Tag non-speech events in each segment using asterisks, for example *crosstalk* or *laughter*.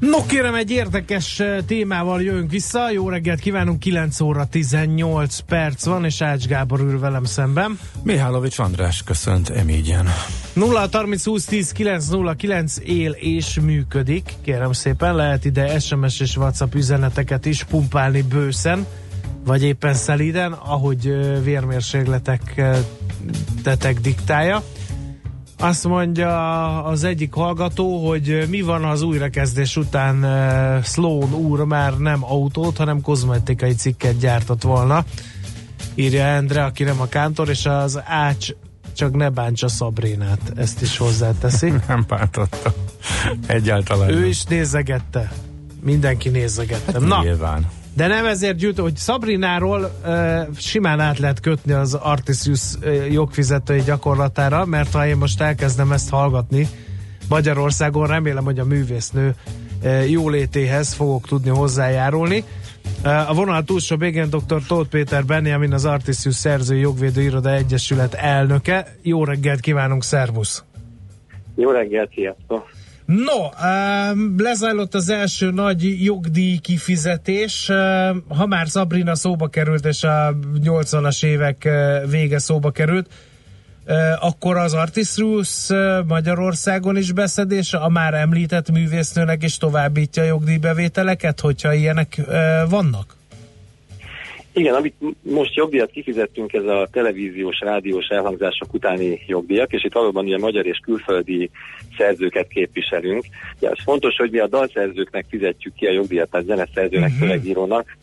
No kérem, egy érdekes témával jövünk vissza. Jó reggelt kívánunk, 9 óra 18 perc van, és Ács Gábor ül velem szemben. Mihálovics András köszönt emígyen. 0 30 20 10 909 él és működik. Kérem szépen, lehet ide SMS és WhatsApp üzeneteket is pumpálni bőszen, vagy éppen szeliden, ahogy vérmérségletek tetek diktálja. Azt mondja az egyik hallgató, hogy mi van az újrakezdés után Sloan úr már nem autót, hanem kozmetikai cikket gyártott volna. Írja Endre, aki nem a kántor, és az Ács csak ne bántsa Szabrinát. Ezt is hozzáteszi. *laughs* nem bántotta. Egyáltalán. Ő is nézegette. Mindenki nézegette. Hát Na, nyilván. De nem ezért gyűjtő, hogy Sabrináról uh, simán át lehet kötni az Artisius uh, jogfizetői gyakorlatára, mert ha én most elkezdem ezt hallgatni Magyarországon, remélem, hogy a művésznő uh, jólétéhez fogok tudni hozzájárulni. Uh, a vonal túlsó végén dr. Tóth Péter Benjamin, az Artisius Szerző Jogvédő Iroda Egyesület elnöke. Jó reggelt kívánunk, szervusz! Jó reggelt, sziasztok! No, lezajlott az első nagy jogdíj kifizetés. Ha már Sabrina szóba került, és a 80-as évek vége szóba került, akkor az Artistrus Magyarországon is beszedés a már említett művésznőnek is továbbítja jogdíjbevételeket, hogyha ilyenek vannak? Igen, amit most jogdíjat kifizettünk, ez a televíziós, rádiós elhangzások utáni jogdíjak, és itt valóban ugye magyar és külföldi szerzőket képviselünk. Ja, ez fontos, hogy mi a dalszerzőknek fizetjük ki a jogdíjat, tehát zeneszerzőnek, uh-huh. szövegírónak.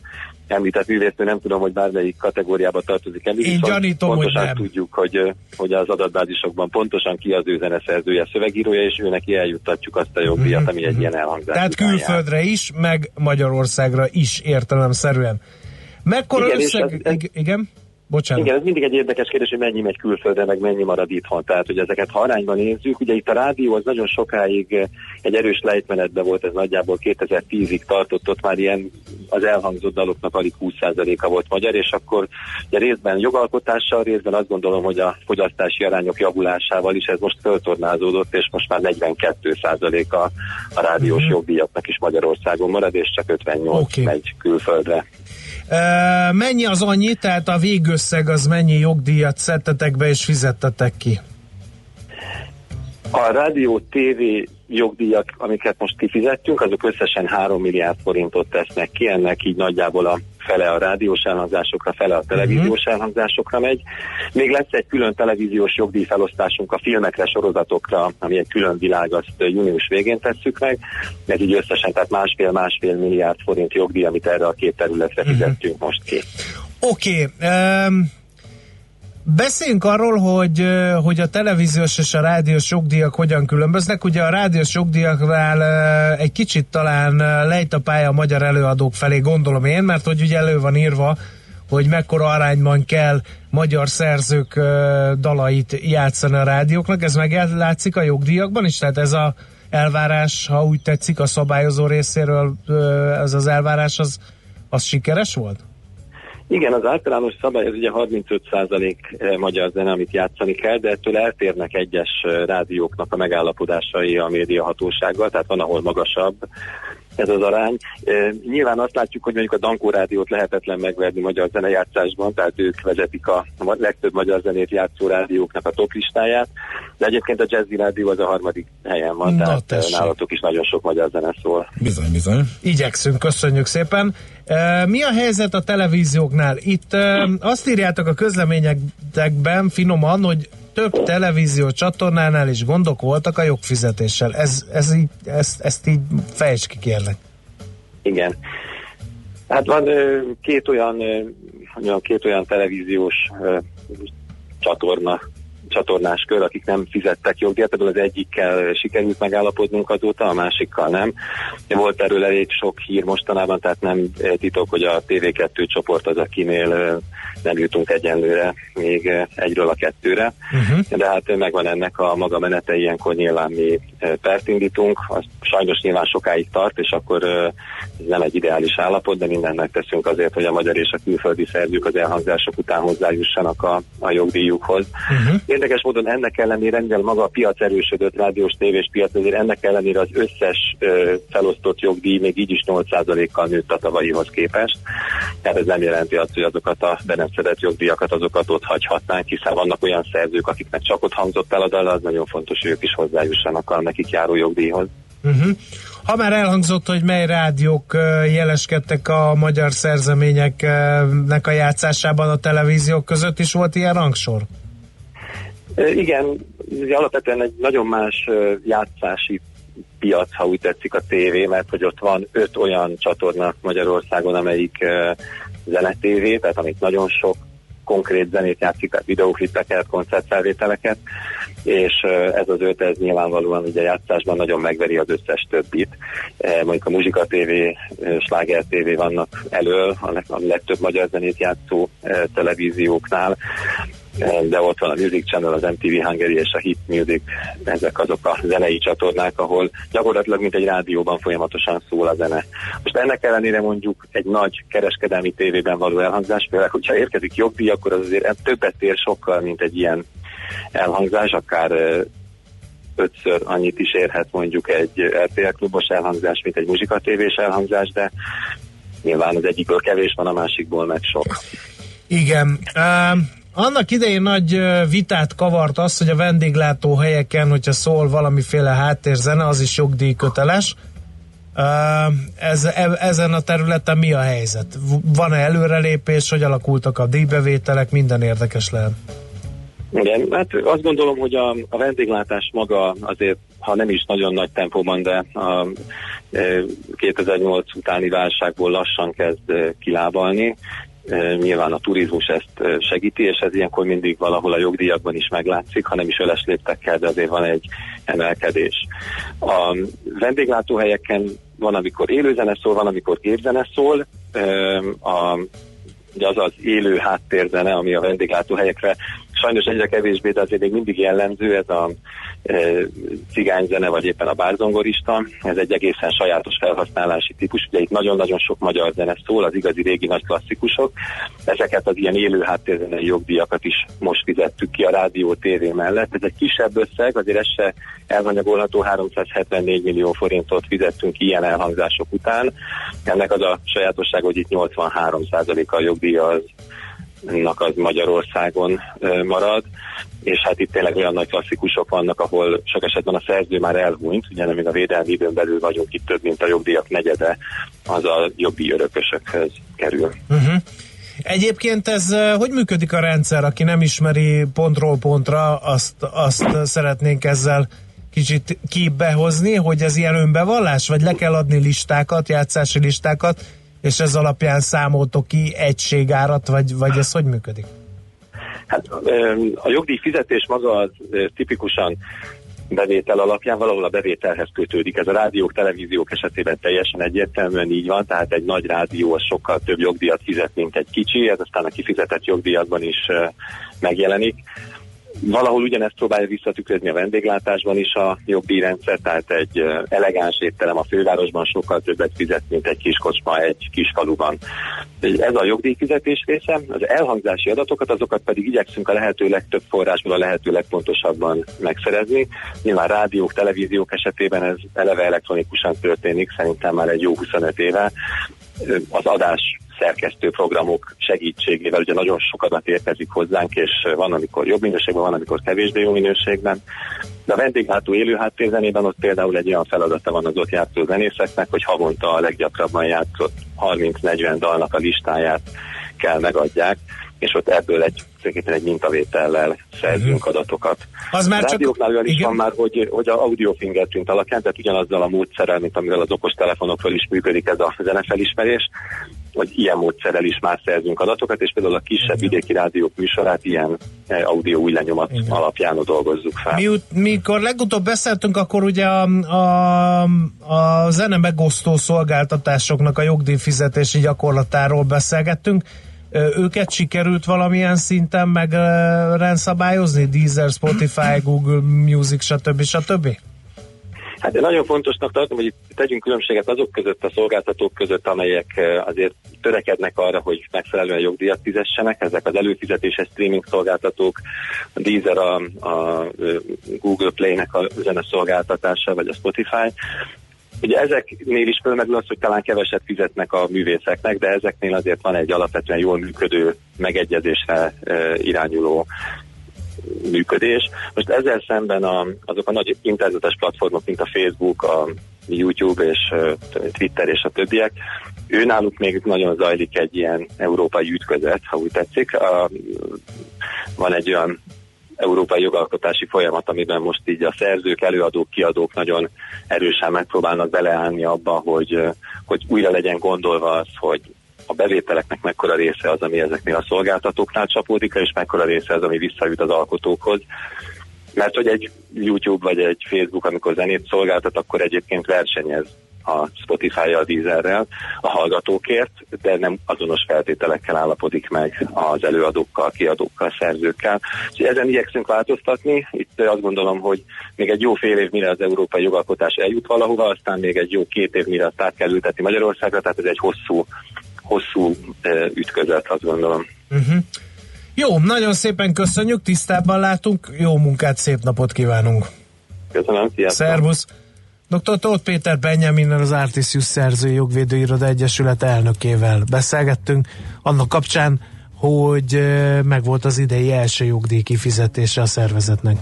Említett művésznő, nem tudom, hogy bármelyik kategóriába tartozik el. Én gyanítom, pontosan hogy nem. tudjuk, hogy, hogy az adatbázisokban pontosan ki az ő zeneszerzője, szövegírója, és ő neki eljuttatjuk azt a jogdíjat, uh-huh. ami egy ilyen elhangzás. Tehát külföldre is, meg Magyarországra is értelemszerűen. Mekkora igen, összeg... Ez, ez, igen? Bocsánat. Igen, ez mindig egy érdekes kérdés, hogy mennyi megy külföldre, meg mennyi marad itthon. Tehát, hogy ezeket ha arányban nézzük, ugye itt a rádió az nagyon sokáig egy erős lejtmenetben volt, ez nagyjából 2010-ig tartott, ott már ilyen az elhangzott daloknak alig 20%-a volt magyar, és akkor ugye részben jogalkotással, részben azt gondolom, hogy a fogyasztási arányok javulásával is ez most föltornázódott, és most már 42% a, rádiós uh-huh. jogdíjaknak is Magyarországon marad, és csak 58 okay. megy külföldre. Mennyi az annyi, tehát a végösszeg az mennyi jogdíjat szedtetek be és fizettetek ki? A rádió, TV jogdíjak, amiket most kifizettünk, azok összesen 3 milliárd forintot tesznek ki, ennek így nagyjából a fele a rádiós elhangzásokra, fele a televíziós uh-huh. elhangzásokra megy. Még lesz egy külön televíziós jogdíjfelosztásunk a filmekre, sorozatokra, ami egy külön világ, azt június végén tesszük meg. Ez így összesen, tehát másfél-másfél milliárd forint jogdíj, amit erre a két területre uh-huh. fizettünk most ki. Oké, okay. um... Beszéljünk arról, hogy, hogy a televíziós és a rádiós jogdíjak hogyan különböznek. Ugye a rádiós jogdíjaknál egy kicsit talán lejt a pálya a magyar előadók felé, gondolom én, mert hogy ugye elő van írva, hogy mekkora arányban kell magyar szerzők dalait játszani a rádióknak. Ez meglátszik a jogdíjakban is? Tehát ez a elvárás, ha úgy tetszik, a szabályozó részéről ez az elvárás, az, az sikeres volt? Igen, az általános szabály az ugye 35% eh, magyar zene, amit játszani kell, de ettől eltérnek egyes eh, rádióknak a megállapodásai a médiahatósággal, tehát van, ahol magasabb ez az arány. E, nyilván azt látjuk, hogy mondjuk a Dankó rádiót lehetetlen megverni magyar zenejátszásban, tehát ők vezetik a legtöbb magyar zenét játszó rádióknak a top listáját, de egyébként a Jazzy Rádió az a harmadik helyen van, Na, tehát tessék. nálatok is nagyon sok magyar zene szól. Bizony, bizony. Igyekszünk, köszönjük szépen. Mi a helyzet a televízióknál? Itt azt írjátok a közleményekben finoman, hogy több televízió csatornánál is gondok voltak a jogfizetéssel. Ez, ez így, ezt, ezt így fejtsd ki kérlek. Igen. Hát van két olyan, két olyan televíziós csatorna csatornás kör, akik nem fizettek jogdíjat, ebből az egyikkel sikerült megállapodnunk azóta, a másikkal nem. Volt erről elég sok hír mostanában, tehát nem titok, hogy a TV2 csoport az, akinél nem jutunk egyenlőre még egyről a kettőre, uh-huh. de hát megvan ennek a maga menete, ilyenkor nyilván mi pert indítunk, az sajnos nyilván sokáig tart, és akkor ez nem egy ideális állapot, de mindent megteszünk azért, hogy a magyar és a külföldi szerzők az elhangzások után hozzájussanak a, a jogdíjukhoz. Uh-huh. Érdekes módon ennek ellenére, mivel maga a piac erősödött, rádiós tévés piac, azért ennek ellenére az összes ö, felosztott jogdíj még így is 8%-kal nőtt a tavalyihoz képest. Tehát ez nem jelenti azt, hogy azokat a be nem szedett jogdíjakat, azokat ott hagyhatnánk, hiszen vannak olyan szerzők, akiknek csak ott hangzott el a dal, az nagyon fontos, hogy ők is hozzájussanak a nekik járó jogdíjhoz. Uh-huh. Ha már elhangzott, hogy mely rádiók jeleskedtek a magyar szerzeményeknek a játszásában a televíziók között is volt ilyen rangsor? Igen, alapvetően egy nagyon más játszási piac, ha úgy tetszik a tévé, mert hogy ott van öt olyan csatorna Magyarországon, amelyik zenetévé, tehát amit nagyon sok konkrét zenét játszik, tehát videóklippeket, koncertfelvételeket, és ez az öt, ez nyilvánvalóan ugye játszásban nagyon megveri az összes többit. Mondjuk a Muzsika TV, Sláger TV vannak elől, a legtöbb magyar zenét játszó televízióknál, de ott van a Music Channel, az MTV Hungary és a Hit Music, ezek azok a zenei csatornák, ahol gyakorlatilag mint egy rádióban folyamatosan szól a zene. Most ennek ellenére mondjuk egy nagy kereskedelmi tévében való elhangzás, például, hogyha érkezik jogdíj, akkor az azért többet ér sokkal, mint egy ilyen elhangzás, akár ötször annyit is érhet mondjuk egy RTL klubos elhangzás, mint egy muzsikatévés elhangzás, de nyilván az egyikből kevés van, a másikból meg sok. Igen. Annak idején nagy vitát kavart az, hogy a vendéglátó helyeken, hogyha szól valamiféle háttérzene, az is jogdíjköteles. Ez, e, ezen a területen mi a helyzet? Van-e előrelépés, hogy alakultak a díjbevételek? Minden érdekes lehet. Igen, hát azt gondolom, hogy a, a vendéglátás maga azért, ha nem is nagyon nagy tempóban, de a 2008 e, utáni válságból lassan kezd kilábalni. Nyilván a turizmus ezt segíti, és ez ilyenkor mindig valahol a jogdíjakban is meglátszik, ha nem is öles léptekkel, de azért van egy emelkedés. A vendéglátóhelyeken van, amikor élőzene szól, van, amikor képzene szól. A az az élő háttérzene, ami a vendéglátóhelyekre sajnos egyre kevésbé, de azért még mindig jellemző ez a e, cigányzene, vagy éppen a bárzongorista. Ez egy egészen sajátos felhasználási típus. Ugye itt nagyon-nagyon sok magyar zene szól, az igazi régi nagy klasszikusok. Ezeket az ilyen élő háttérzenei jogdíjakat is most fizettük ki a rádió tévé mellett. Ez egy kisebb összeg, azért ez se elhanyagolható 374 millió forintot fizettünk ilyen elhangzások után. Ennek az a sajátosság, hogy itt 83 a jogdíja az az Magyarországon marad, és hát itt tényleg olyan nagy klasszikusok vannak, ahol sok esetben a szerző már elhunyt, ugye még a védelmi időn belül vagyunk itt több, mint a jogdíjak negyede, az a jogdíj örökösökhöz kerül. Uh-huh. Egyébként ez hogy működik a rendszer, aki nem ismeri pontról pontra, azt, azt szeretnénk ezzel kicsit kibehozni, hogy ez ilyen önbevallás, vagy le kell adni listákat, játszási listákat, és ez alapján számoltok ki egységárat, vagy, vagy ez hogy működik? Hát a jogdíj fizetés maga az tipikusan bevétel alapján valahol a bevételhez kötődik. Ez a rádiók, televíziók esetében teljesen egyértelműen így van, tehát egy nagy rádió az sokkal több jogdíjat fizet, mint egy kicsi, ez aztán a kifizetett jogdíjakban is megjelenik. Valahol ugyanezt próbálja visszatükrözni a vendéglátásban is a jogdíjrendszer, tehát egy elegáns étterem a fővárosban sokkal többet fizet, mint egy kis kocsma egy kis faluban. Ez a jogdíjfizetés része, az elhangzási adatokat, azokat pedig igyekszünk a lehető legtöbb forrásból a lehető legpontosabban megszerezni. Nyilván rádiók, televíziók esetében ez eleve elektronikusan történik, szerintem már egy jó 25 éve. Az adás szerkesztő programok segítségével, ugye nagyon sokat érkezik hozzánk, és van, amikor jobb minőségben, van, amikor kevésbé jó minőségben. De a vendéglátó élő háttérzenében ott például egy olyan feladata van az ott játszó zenészeknek, hogy havonta a leggyakrabban játszott 30-40 dalnak a listáját kell megadják, és ott ebből egy, egy mintavétellel szerzünk uh-huh. adatokat. Az már a rádióknál olyan is van már, hogy, hogy a audio fingerprint alapján, tehát ugyanazzal a módszerrel, mint amivel az okostelefonokról is működik ez a zenefelismerés, vagy ilyen módszerrel is már szerzünk adatokat, és például a kisebb vidéki rádiók műsorát ilyen audio új lenyomat Igen. alapján dolgozzuk fel. Mi, mikor legutóbb beszéltünk, akkor ugye a, a, a zene megosztó szolgáltatásoknak a jogdíjfizetési gyakorlatáról beszélgettünk. Őket sikerült valamilyen szinten meg rendszabályozni? Deezer, Spotify, Google Music, stb. stb.? Hát én nagyon fontosnak tartom, hogy tegyünk különbséget azok között, a szolgáltatók között, amelyek azért törekednek arra, hogy megfelelően jogdíjat fizessenek. Ezek az előfizetéses streaming szolgáltatók, a Deezer, a, a Google Play-nek a zene szolgáltatása, vagy a Spotify. Ugye ezeknél is fölmerül az, hogy talán keveset fizetnek a művészeknek, de ezeknél azért van egy alapvetően jól működő megegyezésre irányuló működés. Most ezzel szemben a, azok a nagy internetes platformok, mint a Facebook, a YouTube és Twitter és a többiek, ő náluk még nagyon zajlik egy ilyen európai ütközet, ha úgy tetszik. A, van egy olyan európai jogalkotási folyamat, amiben most így a szerzők, előadók, kiadók nagyon erősen megpróbálnak beleállni abba, hogy, hogy újra legyen gondolva az, hogy a bevételeknek mekkora része az, ami ezeknél a szolgáltatóknál csapódik, és mekkora része az, ami visszajut az alkotókhoz. Mert hogy egy YouTube vagy egy Facebook, amikor zenét szolgáltat, akkor egyébként versenyez a Spotify-jal, Deezerrel a hallgatókért, de nem azonos feltételekkel állapodik meg az előadókkal, kiadókkal, szerzőkkel. Úgyhogy ezen igyekszünk változtatni. Itt azt gondolom, hogy még egy jó fél év, mire az európai jogalkotás eljut valahova, aztán még egy jó két év, mire azt át kell ültetni Magyarországra, tehát ez egy hosszú hosszú ütközet, azt gondolom. Uh-huh. Jó, nagyon szépen köszönjük, tisztában látunk, jó munkát, szép napot kívánunk! Köszönöm, sziasztok! Szervusz! Dr. Tóth Péter Benjamin az Artisius Szerző Jogvédőiroda Egyesület elnökével beszélgettünk, annak kapcsán, hogy megvolt az idei első jogdíj kifizetése a szervezetnek.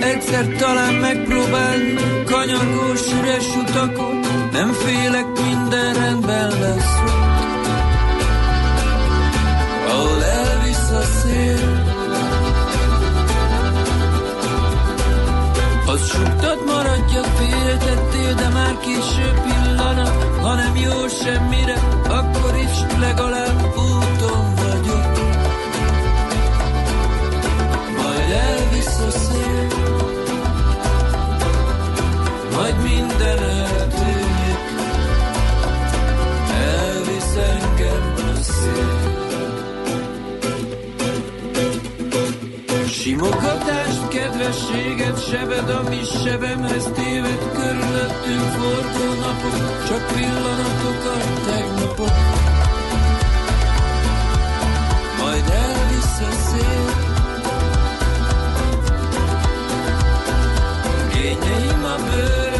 Egyszer talán megpróbálni Kanyargós üres utakon Nem félek, minden rendben lesz. Ahol elvisz a szél Az suktad maradja, féltettél, de már késő pillanat Ha nem jó semmire, akkor is legalább Simogatást, kedvességet, sebed, ami sebemhez téved, körülöttünk forgó napok, csak pillanatok a tegnapok. Majd elvisz a szél, Kényeim a bőr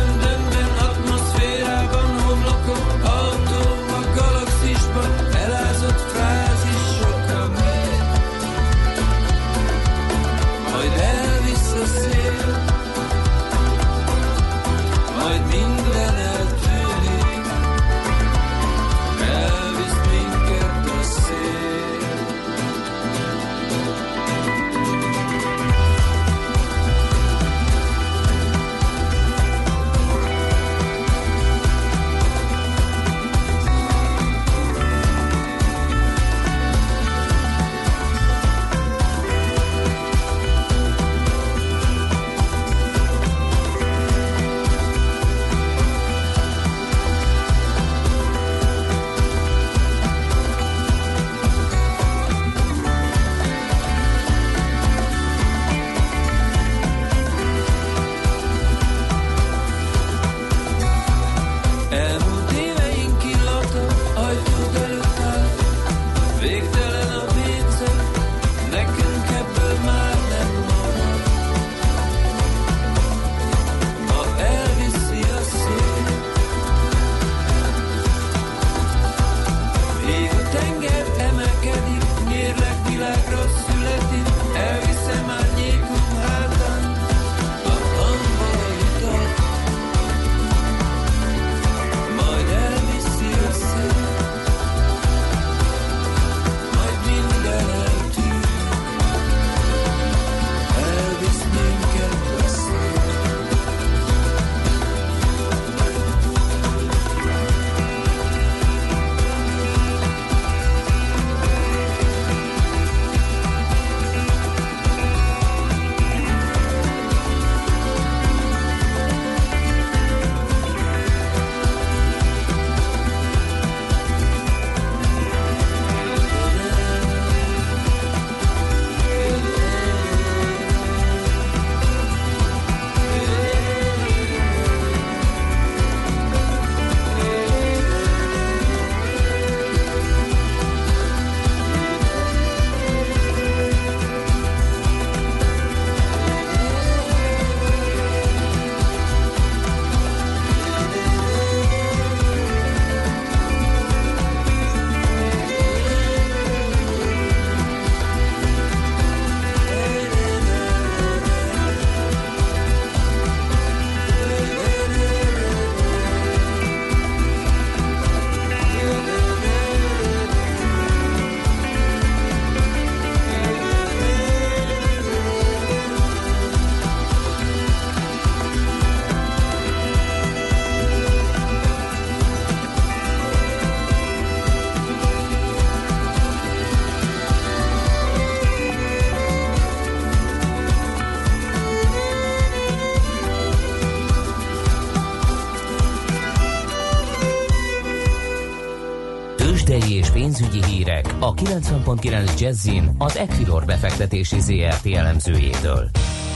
90.9 Jazzin az Equilor befektetési ZRT elemzőjétől.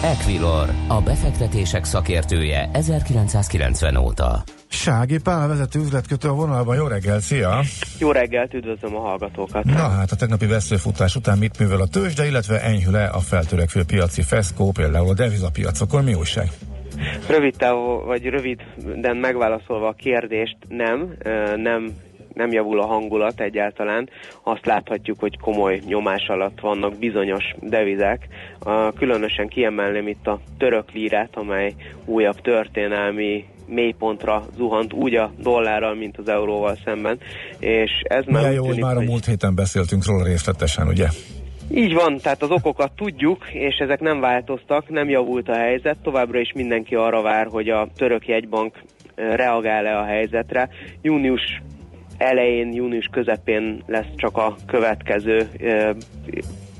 Equilor, a befektetések szakértője 1990 óta. Sági Pál vezető üzletkötő a vonalban. Jó reggel, szia! Jó reggelt, üdvözlöm a hallgatókat! Na hát a tegnapi veszőfutás után mit művel a tőzsde, illetve enyhül-e a feltörekvő piaci feszkó, például a devizapiacokon? Mi újság? Rövid távol, vagy röviden megválaszolva a kérdést, nem, nem nem javul a hangulat egyáltalán. Azt láthatjuk, hogy komoly nyomás alatt vannak bizonyos devizek. Különösen kiemelném itt a török lírát, amely újabb történelmi mélypontra zuhant úgy a dollárral, mint az euróval szemben. És ez már jó, hogy már a múlt héten beszéltünk róla részletesen, ugye? Így van, tehát az okokat tudjuk, és ezek nem változtak, nem javult a helyzet. Továbbra is mindenki arra vár, hogy a török jegybank reagál-e a helyzetre. Június elején, június közepén lesz csak a következő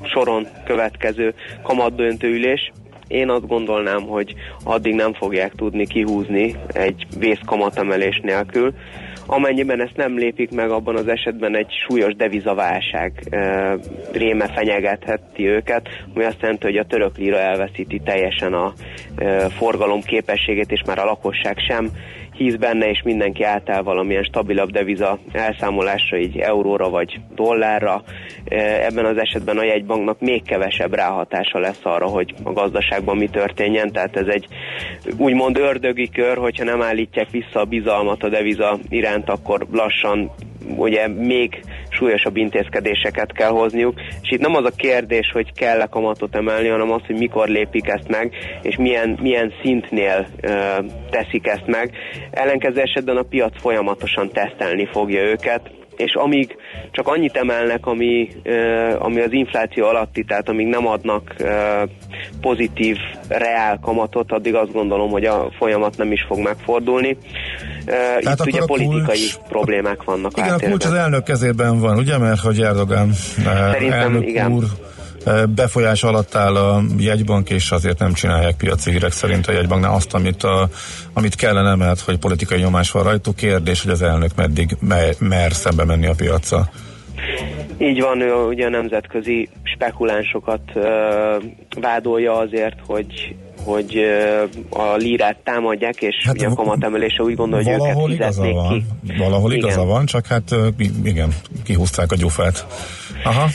soron következő kamatdöntő ülés. Én azt gondolnám, hogy addig nem fogják tudni kihúzni egy vészkamatemelés nélkül. Amennyiben ezt nem lépik meg, abban az esetben egy súlyos devizaválság e, réme fenyegetheti őket, ami azt jelenti, hogy a török lira elveszíti teljesen a e, forgalom képességét, és már a lakosság sem hisz benne, és mindenki átáll valamilyen stabilabb deviza elszámolásra, így euróra vagy dollárra. E, ebben az esetben a jegybanknak még kevesebb ráhatása lesz arra, hogy a gazdaságban mi történjen, tehát ez egy úgymond ördögi kör, hogyha nem állítják vissza a bizalmat a deviza iránt, akkor lassan ugye még súlyosabb intézkedéseket kell hozniuk, és itt nem az a kérdés, hogy kell-e kamatot emelni, hanem az, hogy mikor lépik ezt meg, és milyen, milyen szintnél ö, teszik ezt meg. Ellenkező esetben a piac folyamatosan tesztelni fogja őket, és amíg csak annyit emelnek, ami, ami az infláció alatti, tehát amíg nem adnak pozitív, reál kamatot, addig azt gondolom, hogy a folyamat nem is fog megfordulni. Tehát Itt ugye politikai kulcs, problémák vannak. Igen, a kulcs az elnök kezében van, ugye, mert hogy Erdogan Szerintem, elnök igen. úr befolyás alatt áll a jegybank, és azért nem csinálják piaci hírek szerint a jegybanknál azt, amit, a, amit kellene, mert hogy politikai nyomás van rajtuk. Kérdés, hogy az elnök meddig mer, mer szembe menni a piacra. Így van, ő ugye a nemzetközi spekulánsokat uh, vádolja azért, hogy hogy a lírát támadják, és hát ugye a kamatemelése úgy gondolja, hogy őket fizetnék van. ki. Valahol igen. igaza van, csak hát igen, kihúzták a gyufát. Aha.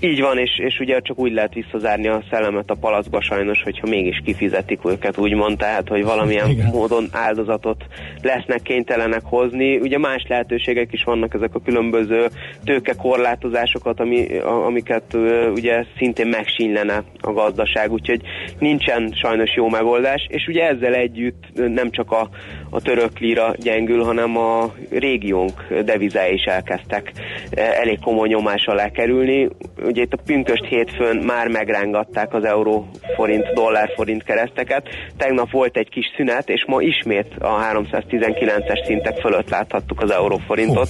Így van, és, és ugye csak úgy lehet visszazárni a szellemet a palacba sajnos, hogyha mégis kifizetik őket, úgymond, tehát, hogy valamilyen Igen. módon áldozatot lesznek kénytelenek hozni. Ugye más lehetőségek is vannak ezek a különböző tőkekorlátozásokat, ami, amiket ugye szintén megsínlene a gazdaság, úgyhogy nincsen sajnos jó megoldás, és ugye ezzel együtt nem csak a, a török lira gyengül, hanem a régiónk devizái is elkezdtek elég komoly nyomás alá kerülni ugye itt a pünköst hétfőn már megrángatták az euró forint, dollár forint kereszteket. Tegnap volt egy kis szünet, és ma ismét a 319-es szintek fölött láthattuk az euró forintot,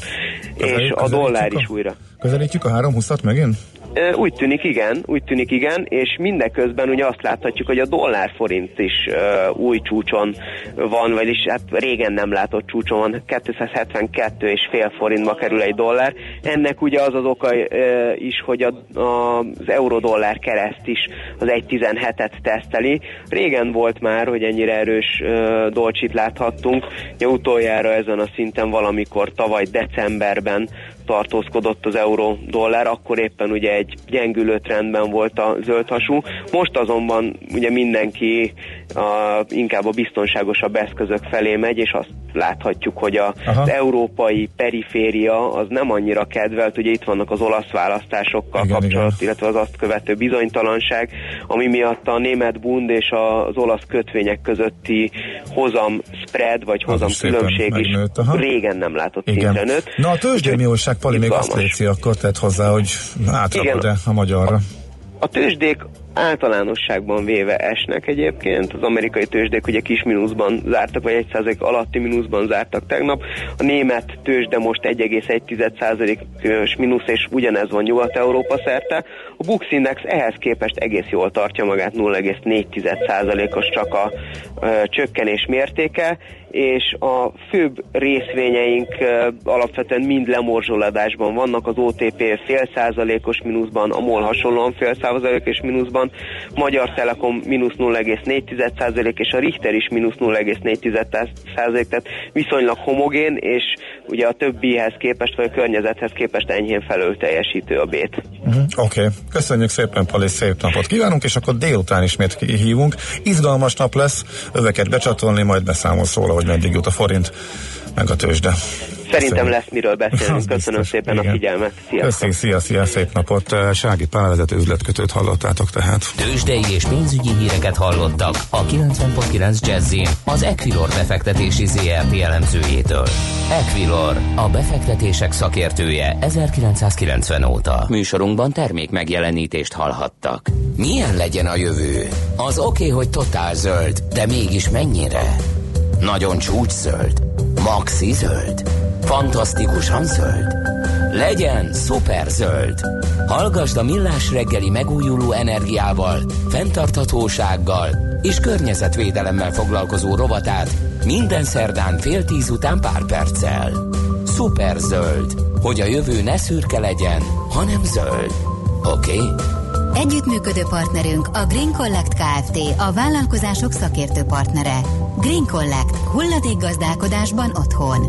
és a dollár is újra. Közelítjük a 320-at megint? Úgy tűnik igen, úgy tűnik igen, és mindeközben ugye azt láthatjuk, hogy a dollár forint is uh, új csúcson van, vagyis hát régen nem látott csúcson van, 272 és fél forintba kerül egy dollár. Ennek ugye az az oka uh, is, hogy a, a, az euró-dollár kereszt is az 1.17-et teszteli. Régen volt már, hogy ennyire erős uh, dolcsit láthattunk, ugye utoljára ezen a szinten valamikor tavaly decemberben tartózkodott az euró-dollár, akkor éppen ugye egy gyengülő trendben volt a zöldhasú. Most azonban ugye mindenki a, inkább a biztonságosabb eszközök felé megy, és azt láthatjuk, hogy a, az európai periféria az nem annyira kedvelt, ugye itt vannak az olasz választásokkal igen, kapcsolat, igen. illetve az azt követő bizonytalanság, ami miatt a német bund és az olasz kötvények közötti hozam spread, vagy hozam különbség is régen nem látott igen. szintre nőtt. Na a tőzsdei Pali még azt léci, akkor tett hozzá, hogy átrakod-e a magyarra? A tőzsdék általánosságban véve esnek egyébként. Az amerikai tőzsdék ugye kis mínuszban zártak, vagy 1% alatti mínuszban zártak tegnap. A német tőzsde most 1,1%-os mínusz, és ugyanez van Nyugat-Európa szerte. A Bux Index ehhez képest egész jól tartja magát, 0,4%-os csak a ö, csökkenés mértéke, és a főbb részvényeink alapvetően mind lemorzsolódásban vannak, az OTP fél százalékos mínuszban, a MOL hasonlóan fél százalékos mínuszban, Magyar Telekom mínusz 0,4 százalék, és a Richter is mínusz 0,4 százalék, tehát viszonylag homogén, és ugye a többihez képest, vagy a környezethez képest enyhén felül teljesítő a bét. Uh-huh. Oké, okay. köszönjük szépen, Pali, szép napot kívánunk, és akkor délután ismét hívunk. Izgalmas nap lesz, öveket becsatolni, majd beszámolsz róla, hogy meddig jut a forint, meg a tőzsde. Szerintem lesz miről beszélni. Köszönöm szépen igen. a figyelmet. Sziasztok. szia, szia, szép napot. Sági Pálvezető üzletkötőt hallottátok tehát. Tőzsdei és pénzügyi híreket hallottak a 90.9 Jazzin az Equilor befektetési ZRT elemzőjétől. Equilor, a befektetések szakértője 1990 óta. Műsorunkban termék megjelenítést hallhattak. Milyen legyen a jövő? Az oké, okay, hogy totál zöld, de mégis mennyire? Nagyon csúcs zöld? Maxi zöld? Fantasztikusan zöld? Legyen szuper zöld! Hallgasd a Millás reggeli megújuló energiával, fenntarthatósággal és környezetvédelemmel foglalkozó rovatát minden szerdán fél tíz után pár perccel. Szuper zöld, hogy a jövő ne szürke legyen, hanem zöld. Oké? Okay? Együttműködő partnerünk a Green Collect Kft. A vállalkozások szakértő partnere. Green Collect. Hulladék gazdálkodásban otthon.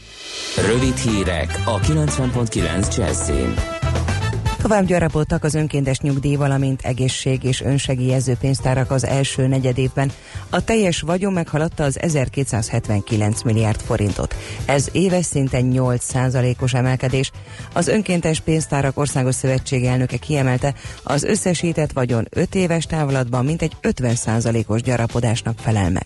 Rövid hírek a 90.9 Jazzin. Tovább gyarapodtak az önkéntes nyugdíj, valamint egészség és önsegélyező pénztárak az első negyedévben. A teljes vagyon meghaladta az 1279 milliárd forintot. Ez éves szinten 8 os emelkedés. Az önkéntes pénztárak országos szövetség elnöke kiemelte, az összesített vagyon 5 éves távlatban mintegy 50 os gyarapodásnak felel meg.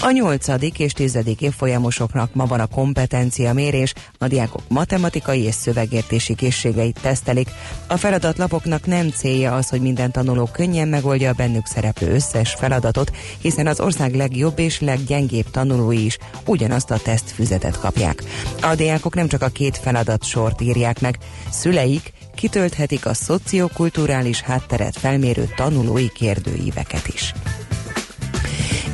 A nyolcadik és tizedik évfolyamosoknak ma van a kompetencia mérés, a diákok matematikai és szövegértési készségeit tesztelik. A feladatlapoknak nem célja az, hogy minden tanuló könnyen megoldja a bennük szereplő összes feladatot, hiszen az ország legjobb és leggyengébb tanulói is ugyanazt a tesztfüzetet kapják. A diákok nem csak a két feladat sort írják meg, szüleik kitölthetik a szociokulturális hátteret felmérő tanulói kérdőíveket is.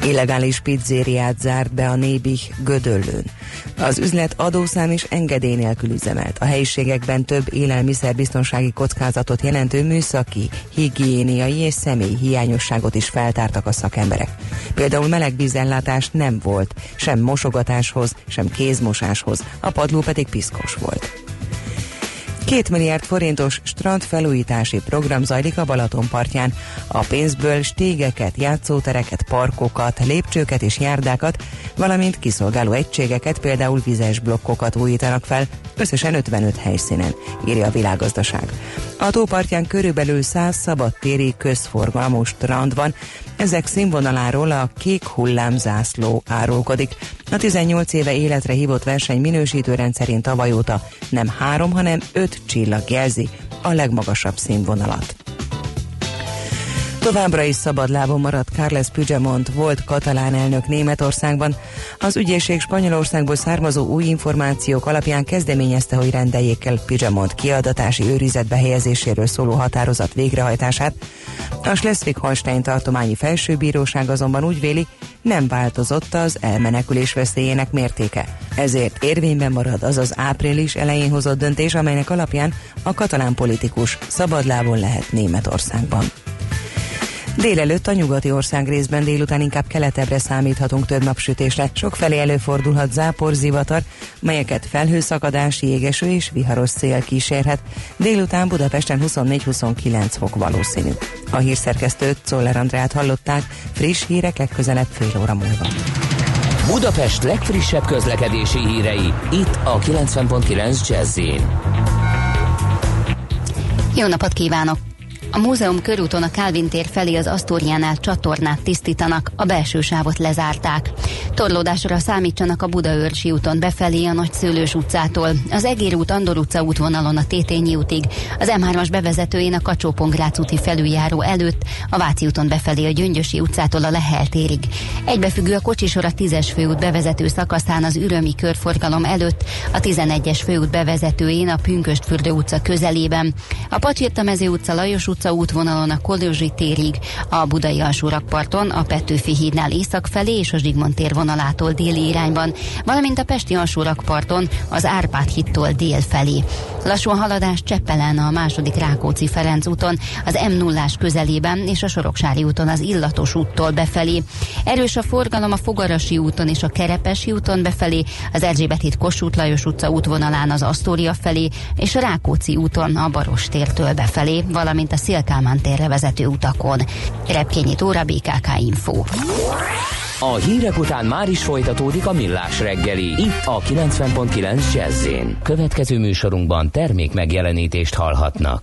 Illegális pizzériát zárt be a Nébih Gödöllőn. Az üzlet adószám és engedély nélkül üzemelt. A helyiségekben több élelmiszerbiztonsági kockázatot jelentő műszaki, higiéniai és személyi hiányosságot is feltártak a szakemberek. Például melegvízellátás nem volt, sem mosogatáshoz, sem kézmosáshoz, a padló pedig piszkos volt. Két milliárd forintos strandfelújítási program zajlik a Balaton partján. A pénzből stégeket, játszótereket, parkokat, lépcsőket és járdákat, valamint kiszolgáló egységeket, például vizes blokkokat újítanak fel, összesen 55 helyszínen, írja a világgazdaság. A tópartján körülbelül 100 szabadtéri közforgalmú strand van, ezek színvonaláról a kék hullámzászló árulkodik. A 18 éve életre hívott verseny minősítő rendszerint tavaly óta nem három, hanem öt csillag jelzi a legmagasabb színvonalat. Továbbra is szabadlábon maradt Carles Puigdemont, volt katalán elnök Németországban. Az ügyészség Spanyolországból származó új információk alapján kezdeményezte, hogy rendeljék el Puigdemont kiadatási őrizetbe helyezéséről szóló határozat végrehajtását. A Schleswig-Holstein tartományi felsőbíróság azonban úgy véli, nem változott az elmenekülés veszélyének mértéke. Ezért érvényben marad az az április elején hozott döntés, amelynek alapján a katalán politikus szabadlábon lehet Németországban. Délelőtt a nyugati ország részben délután inkább keletebbre számíthatunk több napsütésre. Sokfelé előfordulhat zápor, zivatar, melyeket felhőszakadás, jégeső és viharos szél kísérhet. Délután Budapesten 24-29 fok valószínű. A hírszerkesztőt Czoller Andrát hallották, friss hírek legközelebb fél óra múlva. Budapest legfrissebb közlekedési hírei, itt a 90.9 jazz Jó napot kívánok! A múzeum körúton a Kálvin tér felé az Asztóriánál csatornát tisztítanak, a belső sávot lezárták. Torlódásra számítsanak a Budaörsi úton befelé a Nagyszőlős utcától, az Egér út Andor utca útvonalon a Tétényi útig, az M3-as bevezetőjén a kacsó úti felüljáró előtt, a Váci úton befelé a Gyöngyösi utcától a Lehel térig. Egybefüggő a kocsisor a 10-es főút bevezető szakaszán az Ürömi körforgalom előtt, a 11-es főút bevezetőjén a Pünköstfürdő utca közelében, a Pacsirta utca Lajos utca utca útvonalon a Kolozsi térig, a Budai alsórakparton, a Petőfi hídnál észak felé és a Zsigmond tér vonalától déli irányban, valamint a Pesti alsórakparton az Árpád hittól dél felé. Lassú a haladás Cseppelen a második Rákóczi Ferenc úton, az m 0 közelében és a Soroksári úton az Illatos úttól befelé. Erős a forgalom a Fogarasi úton és a Kerepesi úton befelé, az Erzsébet híd Kossuth Lajos utca útvonalán az Asztória felé és a Rákóczi úton a Barostértől befelé, valamint a Szél Kálmán térre vezető utakon. Repkényi Tóra, BKK Info. A hírek után már is folytatódik a millás reggeli. Itt a 90.9 jazz Következő műsorunkban termék megjelenítést hallhatnak.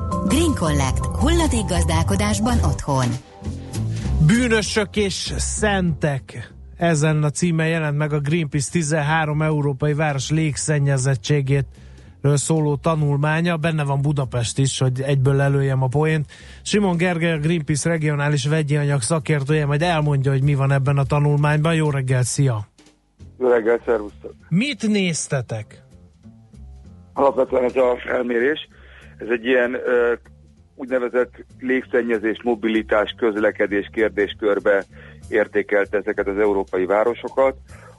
Green Collect. Hulladék gazdálkodásban otthon. Bűnösök és szentek. Ezen a címen jelent meg a Greenpeace 13 európai város légszennyezettségét szóló tanulmánya, benne van Budapest is, hogy egyből előjem a poént. Simon Gergely, a Greenpeace regionális vegyi anyag szakértője, majd elmondja, hogy mi van ebben a tanulmányban. Jó reggel, szia! Jó reggel, szervusztok! Mit néztetek? Alapvetően ez a felmérés ez egy ilyen ö, úgynevezett légszennyezés, mobilitás, közlekedés kérdéskörbe értékelte ezeket az európai városokat.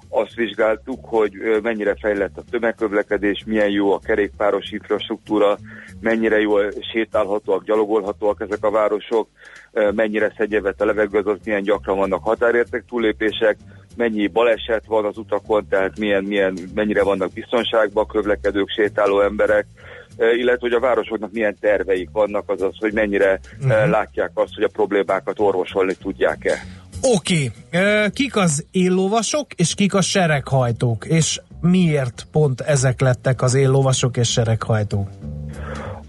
Azt vizsgáltuk, hogy mennyire fejlett a tömegközlekedés, milyen jó a kerékpáros infrastruktúra, mennyire jól sétálhatóak, gyalogolhatóak ezek a városok, mennyire szegyevet a levegő, az milyen gyakran vannak határérték túlépések, mennyi baleset van az utakon, tehát milyen, milyen, mennyire vannak biztonságban közlekedők, sétáló emberek, illetve hogy a városoknak milyen terveik vannak, azaz, hogy mennyire uh-huh. látják azt, hogy a problémákat orvosolni tudják-e. Oké, okay. kik az éllovasok, és kik a sereghajtók, és miért pont ezek lettek az éllovasok és sereghajtók?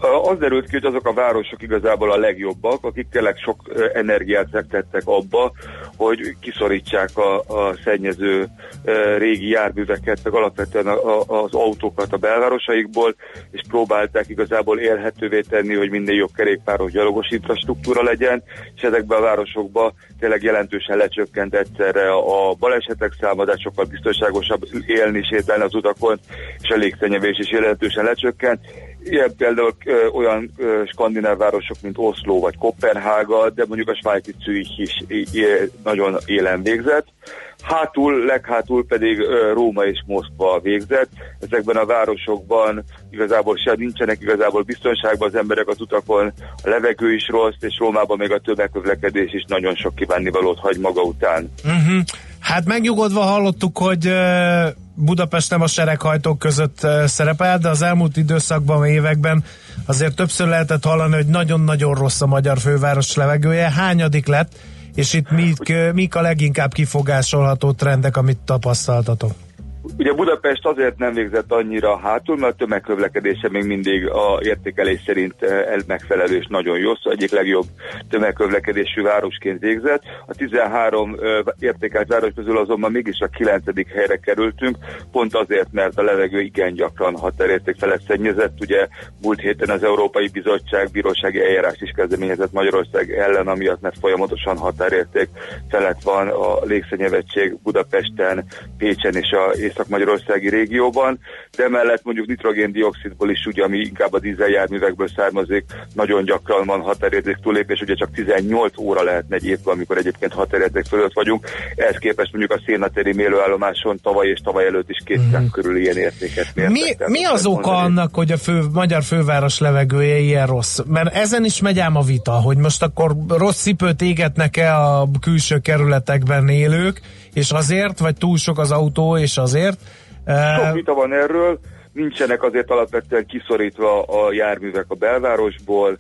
Az derült ki, hogy azok a városok igazából a legjobbak, akik tényleg sok energiát fektettek abba, hogy kiszorítsák a, a szennyező régi járműveket, meg alapvetően a, a, az autókat a belvárosaikból, és próbálták igazából élhetővé tenni, hogy minden jobb kerékpáros gyalogos infrastruktúra legyen, és ezekben a városokban tényleg jelentősen lecsökkent egyszerre a balesetek száma, de sokkal biztonságosabb élni, sétálni az utakon, és a légszennyevés is jelentősen lecsökkent. Ilyen például ö, olyan ö, skandináv városok, mint Oszló vagy Kopenhága, de mondjuk a svájci Zürich is é, nagyon élen végzett. Hátul, leghátul pedig ö, Róma és Moszkva végzett. Ezekben a városokban igazából se nincsenek igazából biztonságban az emberek az utakon, a levegő is rossz, és Rómában még a tömegközlekedés is nagyon sok kívánnivalót hagy maga után. Uh-huh. Hát megnyugodva hallottuk, hogy Budapest nem a sereghajtók között szerepel, de az elmúlt időszakban, években azért többször lehetett hallani, hogy nagyon-nagyon rossz a magyar főváros levegője. Hányadik lett, és itt mik, mik a leginkább kifogásolható trendek, amit tapasztaltatok? Ugye Budapest azért nem végzett annyira hátul, mert a tömegkövlekedése még mindig a értékelés szerint eh, megfelelő és nagyon jó, szóval egyik legjobb tömegkövlekedésű városként végzett. A 13 eh, értékelt város közül azonban mégis a 9. helyre kerültünk, pont azért, mert a levegő igen gyakran határérték felett szennyezett. Ugye múlt héten az Európai Bizottság bírósági eljárást is kezdeményezett Magyarország ellen, amiatt mert folyamatosan határérték felett van a légszennyezettség Budapesten, Pécsen és a észak-magyarországi régióban, de emellett mondjuk nitrogén-dioxidból is, ugye, ami inkább a dízeljárművekből származik, nagyon gyakran van határérték túlépés, ugye csak 18 óra lehetne egy évben, amikor egyébként határérték fölött vagyunk. Ehhez képest mondjuk a szénatéri mélőállomáson tavaly és tavaly előtt is kétszer mm. körül ilyen értéket mértek. Mi, mi az oka mondani? annak, hogy a fő, magyar főváros levegője ilyen rossz? Mert ezen is megy ám a vita, hogy most akkor rossz cipőt égetnek-e a külső kerületekben élők, és azért, vagy túl sok az autó, és azért. Sok vita van erről, nincsenek azért alapvetően kiszorítva a járművek a belvárosból,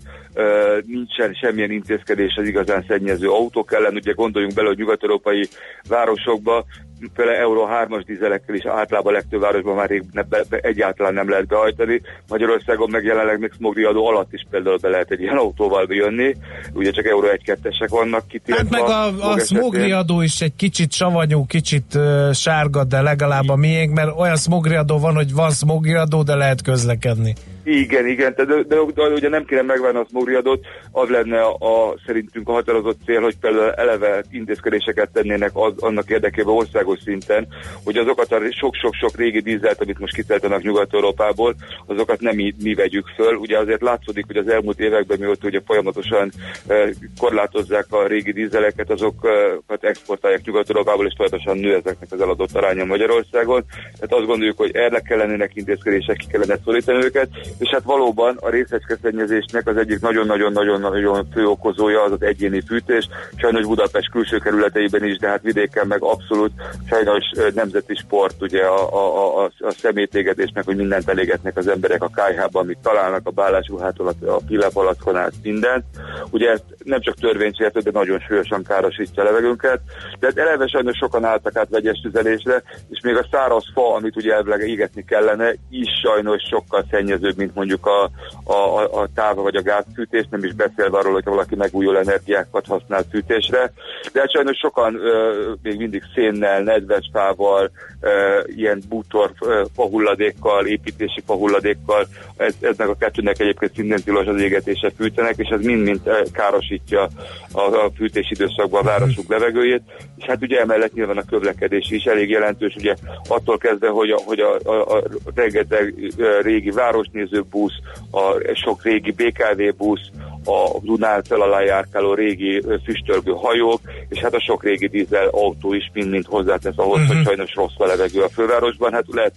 nincsen semmilyen intézkedés az igazán szennyező autók ellen. Ugye gondoljunk bele, hogy nyugat-európai városokba fele Euró 3-as dízelekkel is általában a legtöbb városban már rég ne, be, be, egyáltalán nem lehet behajtani. Magyarországon meg jelenleg még smogriadó alatt is például be lehet egy ilyen autóval bejönni. Ugye csak Euró 1-2-esek vannak kitiltva. Hát meg a, a smogriadó is egy kicsit savanyú, kicsit uh, sárga, de legalább a miénk, mert olyan smogriadó van, hogy van smogriadó, de lehet közlekedni. Igen, igen, de, de, de, de ugye nem kéne megvárni a smogriadót, az lenne a, a, szerintünk a határozott cél, hogy például eleve intézkedéseket tennének az, annak érdekében országos szinten, hogy azokat a sok-sok-sok régi dízelt, amit most kiteltenek Nyugat-Európából, azokat nem mi, mi vegyük föl. Ugye azért látszódik, hogy az elmúlt években, mióta ugye folyamatosan e, korlátozzák a régi dízeleket, azokat exportálják Nyugat-Európából, és folyamatosan nő ezeknek az eladott aránya Magyarországon. Tehát azt gondoljuk, hogy erre kellenének intézkedések, ki kellene szorítani őket, és hát valóban a részecskeszennyezésnek az egyik nagyon-nagyon-nagyon-nagyon fő okozója az az egyéni fűtés, sajnos Budapest külső kerületeiben is, de hát vidéken meg abszolút sajnos nemzeti sport, ugye a, a, a, a szemétégetésnek, hogy mindent elégetnek az emberek a kájhában, amit találnak, a bálásruhától, a pillepalackon át mindent. Ugye ezt nem csak törvénysértő, de nagyon súlyosan károsítja a levegőnket. De hát eleve sajnos sokan álltak át vegyes tüzelésre, és még a száraz fa, amit ugye elvileg égetni kellene, is sajnos sokkal szennyezőbb, mint mondjuk a, a, a táva vagy a gázfűtés, nem is beszélve arról, hogy valaki megújuló energiákat használ fűtésre. De hát sajnos sokan ö, még mindig szénnel, nedves fával, ö, ilyen bútor ö, fahulladékkal, építési fahulladékkal, ez, eznek a kettőnek egyébként szintén tilos az égetése fűtenek, és ez mind-mind károsítja a, a fűtés időszakban a városuk levegőjét, és hát ugye emellett nyilván a közlekedés is elég jelentős, ugye attól kezdve, hogy a, hogy a, a, a rengeteg régi városnéző busz, a sok régi BKV busz, a Dunán fel alá járkáló régi füstölgő hajók, és hát a sok régi dízel autó is mind-mind hozzátesz ahhoz, uh-huh. hogy sajnos rossz a levegő a fővárosban. Hát lehet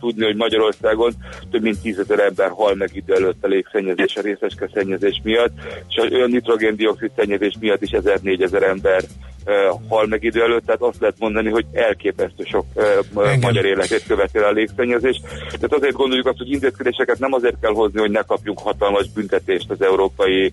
tudni, hogy Magyarországon több mint tízezer ember hal meg idő előtt a légszennyezés, a részeske szennyezés miatt, és a nitrogén-dioxid szennyezés miatt is 1000-4000 ember hal meg idő előtt, tehát azt lehet mondani, hogy elképesztő sok uh, magyar életét követi a légszennyezés. Tehát azért gondoljuk azt, hogy intézkedéseket nem azért kell hozni, hogy ne kapjunk hatalmas büntetést az Európai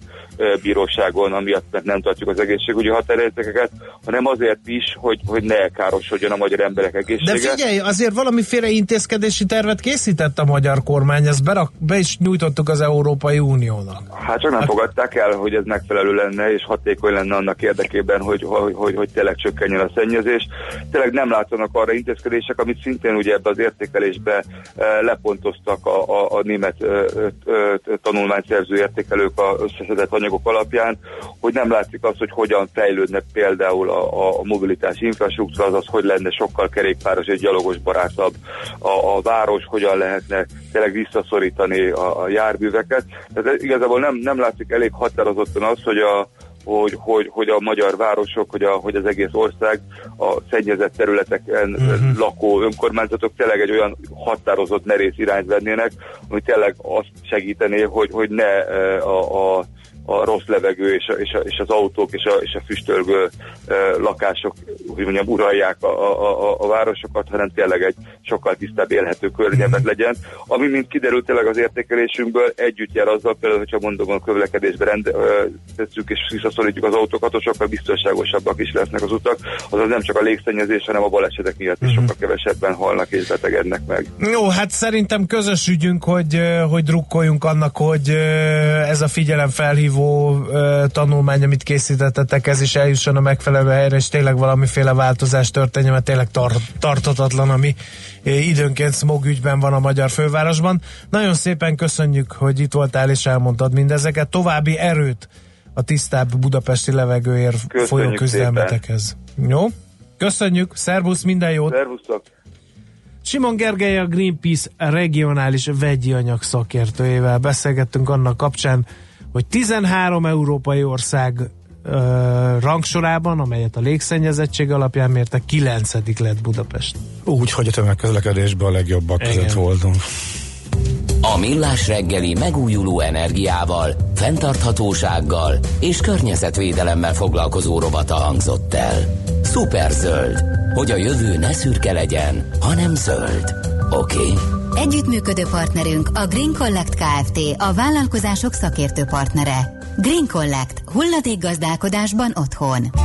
Bíróságon, amiatt mert nem tartjuk az egészségügyi határértékeket, hanem azért is, hogy, hogy ne károsodjon a magyar emberek egészsége. De figyelj, azért valamiféle intézkedési tervet készített a magyar kormány, ezt berak, be is nyújtottuk az Európai Uniónak. Hát csak nem hát... fogadták el, hogy ez megfelelő lenne, és hatékony lenne annak érdekében, hogy, hogy, hogy, hogy tényleg csökkenjen a szennyezés. Tényleg nem látszanak arra intézkedések, amit szintén ugye ebbe az értékelésbe lepontoztak a, a, a német tanulmányszerző értékelők a összeszedett anyagok alapján, hogy nem látszik az, hogy hogyan fejlődne például a, a mobilitási infrastruktúra, azaz hogy lenne sokkal kerékpáros és gyalogos barátabb a, a város, hogyan lehetne tényleg visszaszorítani a, a járműveket. Tehát igazából nem, nem látszik elég határozottan az, hogy a, hogy, hogy, hogy a magyar városok, hogy, a, hogy az egész ország a szennyezett területeken uh-huh. lakó önkormányzatok tényleg egy olyan határozott merész irányt vennének, ami tényleg azt segítené, hogy, hogy ne a, a a rossz levegő és, a, és, a, és az autók és a, és a füstölgő e, lakások, hogy mondjam, uralják a, a, a, a városokat, hanem tényleg egy sokkal tisztább élhető környezet mhm. legyen. Ami, mint kiderült tényleg az értékelésünkből, együtt jár azzal, például, hogyha mondom, a közlekedésbe rend, tesszük és visszaszorítjuk az autókat, hogy sokkal biztonságosabbak is lesznek az utak. Azaz nem csak a légszennyezés, hanem a balesetek miatt is uh-huh. sokkal kevesebben halnak és betegednek meg. Jó, hát szerintem közös ügyünk, hogy, hogy drukkoljunk annak, hogy ez a figyelem felhív felhívó uh, tanulmány, amit készítettetek, ez is eljusson a megfelelő helyre, és tényleg valamiféle változás történjen, mert tényleg tar- tartatatlan, ami időnként smog ügyben van a magyar fővárosban. Nagyon szépen köszönjük, hogy itt voltál és elmondtad mindezeket. További erőt a tisztább budapesti levegőért Köszönjük folyó küzdelmetekhez. Jó? Köszönjük, szervusz, minden jót! Szervusztok! Simon Gergely a Greenpeace regionális vegyi anyag szakértőjével beszélgettünk annak kapcsán, hogy 13 európai ország ö, rangsorában, amelyet a légszennyezettség alapján mértek, 9 lett Budapest. Úgy, hogy a tömegközlekedésben a legjobbak Igen. között voltunk. A Millás reggeli megújuló energiával, fenntarthatósággal és környezetvédelemmel foglalkozó rovata hangzott el. Superzöld, hogy a jövő ne szürke legyen, hanem zöld. Oké? Okay? Együttműködő partnerünk a Green Collect Kft. a vállalkozások szakértő partnere. Green Collect. Hulladékgazdálkodásban otthon.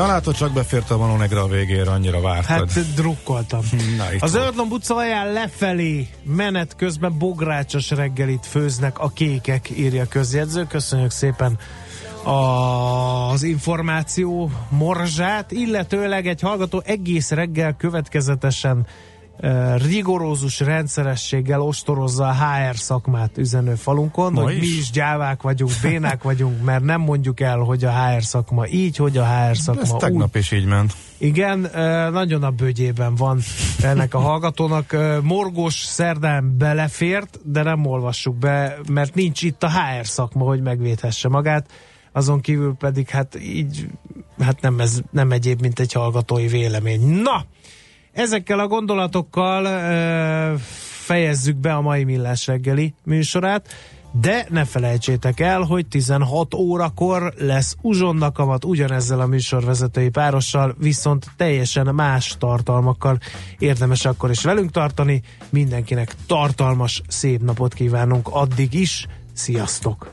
Na látod, csak befért a Manonegre a végére, annyira vártad. Hát drukkoltam. *laughs* Na, itt A van. Zöldlomb utca alján lefelé menet közben bográcsos reggelit főznek a kékek, írja közjegyző. Köszönjük szépen az információ morzsát, illetőleg egy hallgató egész reggel következetesen rigorózus rendszerességgel ostorozza a HR szakmát üzenő falunkon, Ma hogy mi is? is gyávák vagyunk, bénák vagyunk, mert nem mondjuk el, hogy a HR szakma így, hogy a HR szakma Ez úgy. tegnap is így ment. Igen, nagyon a bőgyében van ennek a hallgatónak. Ö, Morgós szerdán belefért, de nem olvassuk be, mert nincs itt a HR szakma, hogy megvédhesse magát. Azon kívül pedig hát így, hát nem, ez, nem egyéb, mint egy hallgatói vélemény. Na, ezekkel a gondolatokkal ö, fejezzük be a mai Millás reggeli műsorát, de ne felejtsétek el, hogy 16 órakor lesz uzsonnakamat ugyanezzel a műsorvezetői párossal, viszont teljesen más tartalmakkal érdemes akkor is velünk tartani. Mindenkinek tartalmas, szép napot kívánunk addig is. Sziasztok!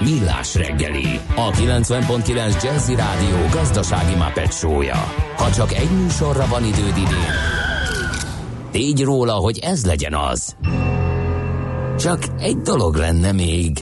Millás reggeli, a 90.9 Jazzy Rádió gazdasági Muppet show-ja. Ha csak egy műsorra van időd idén, tégy róla, hogy ez legyen az. Csak egy dolog lenne még.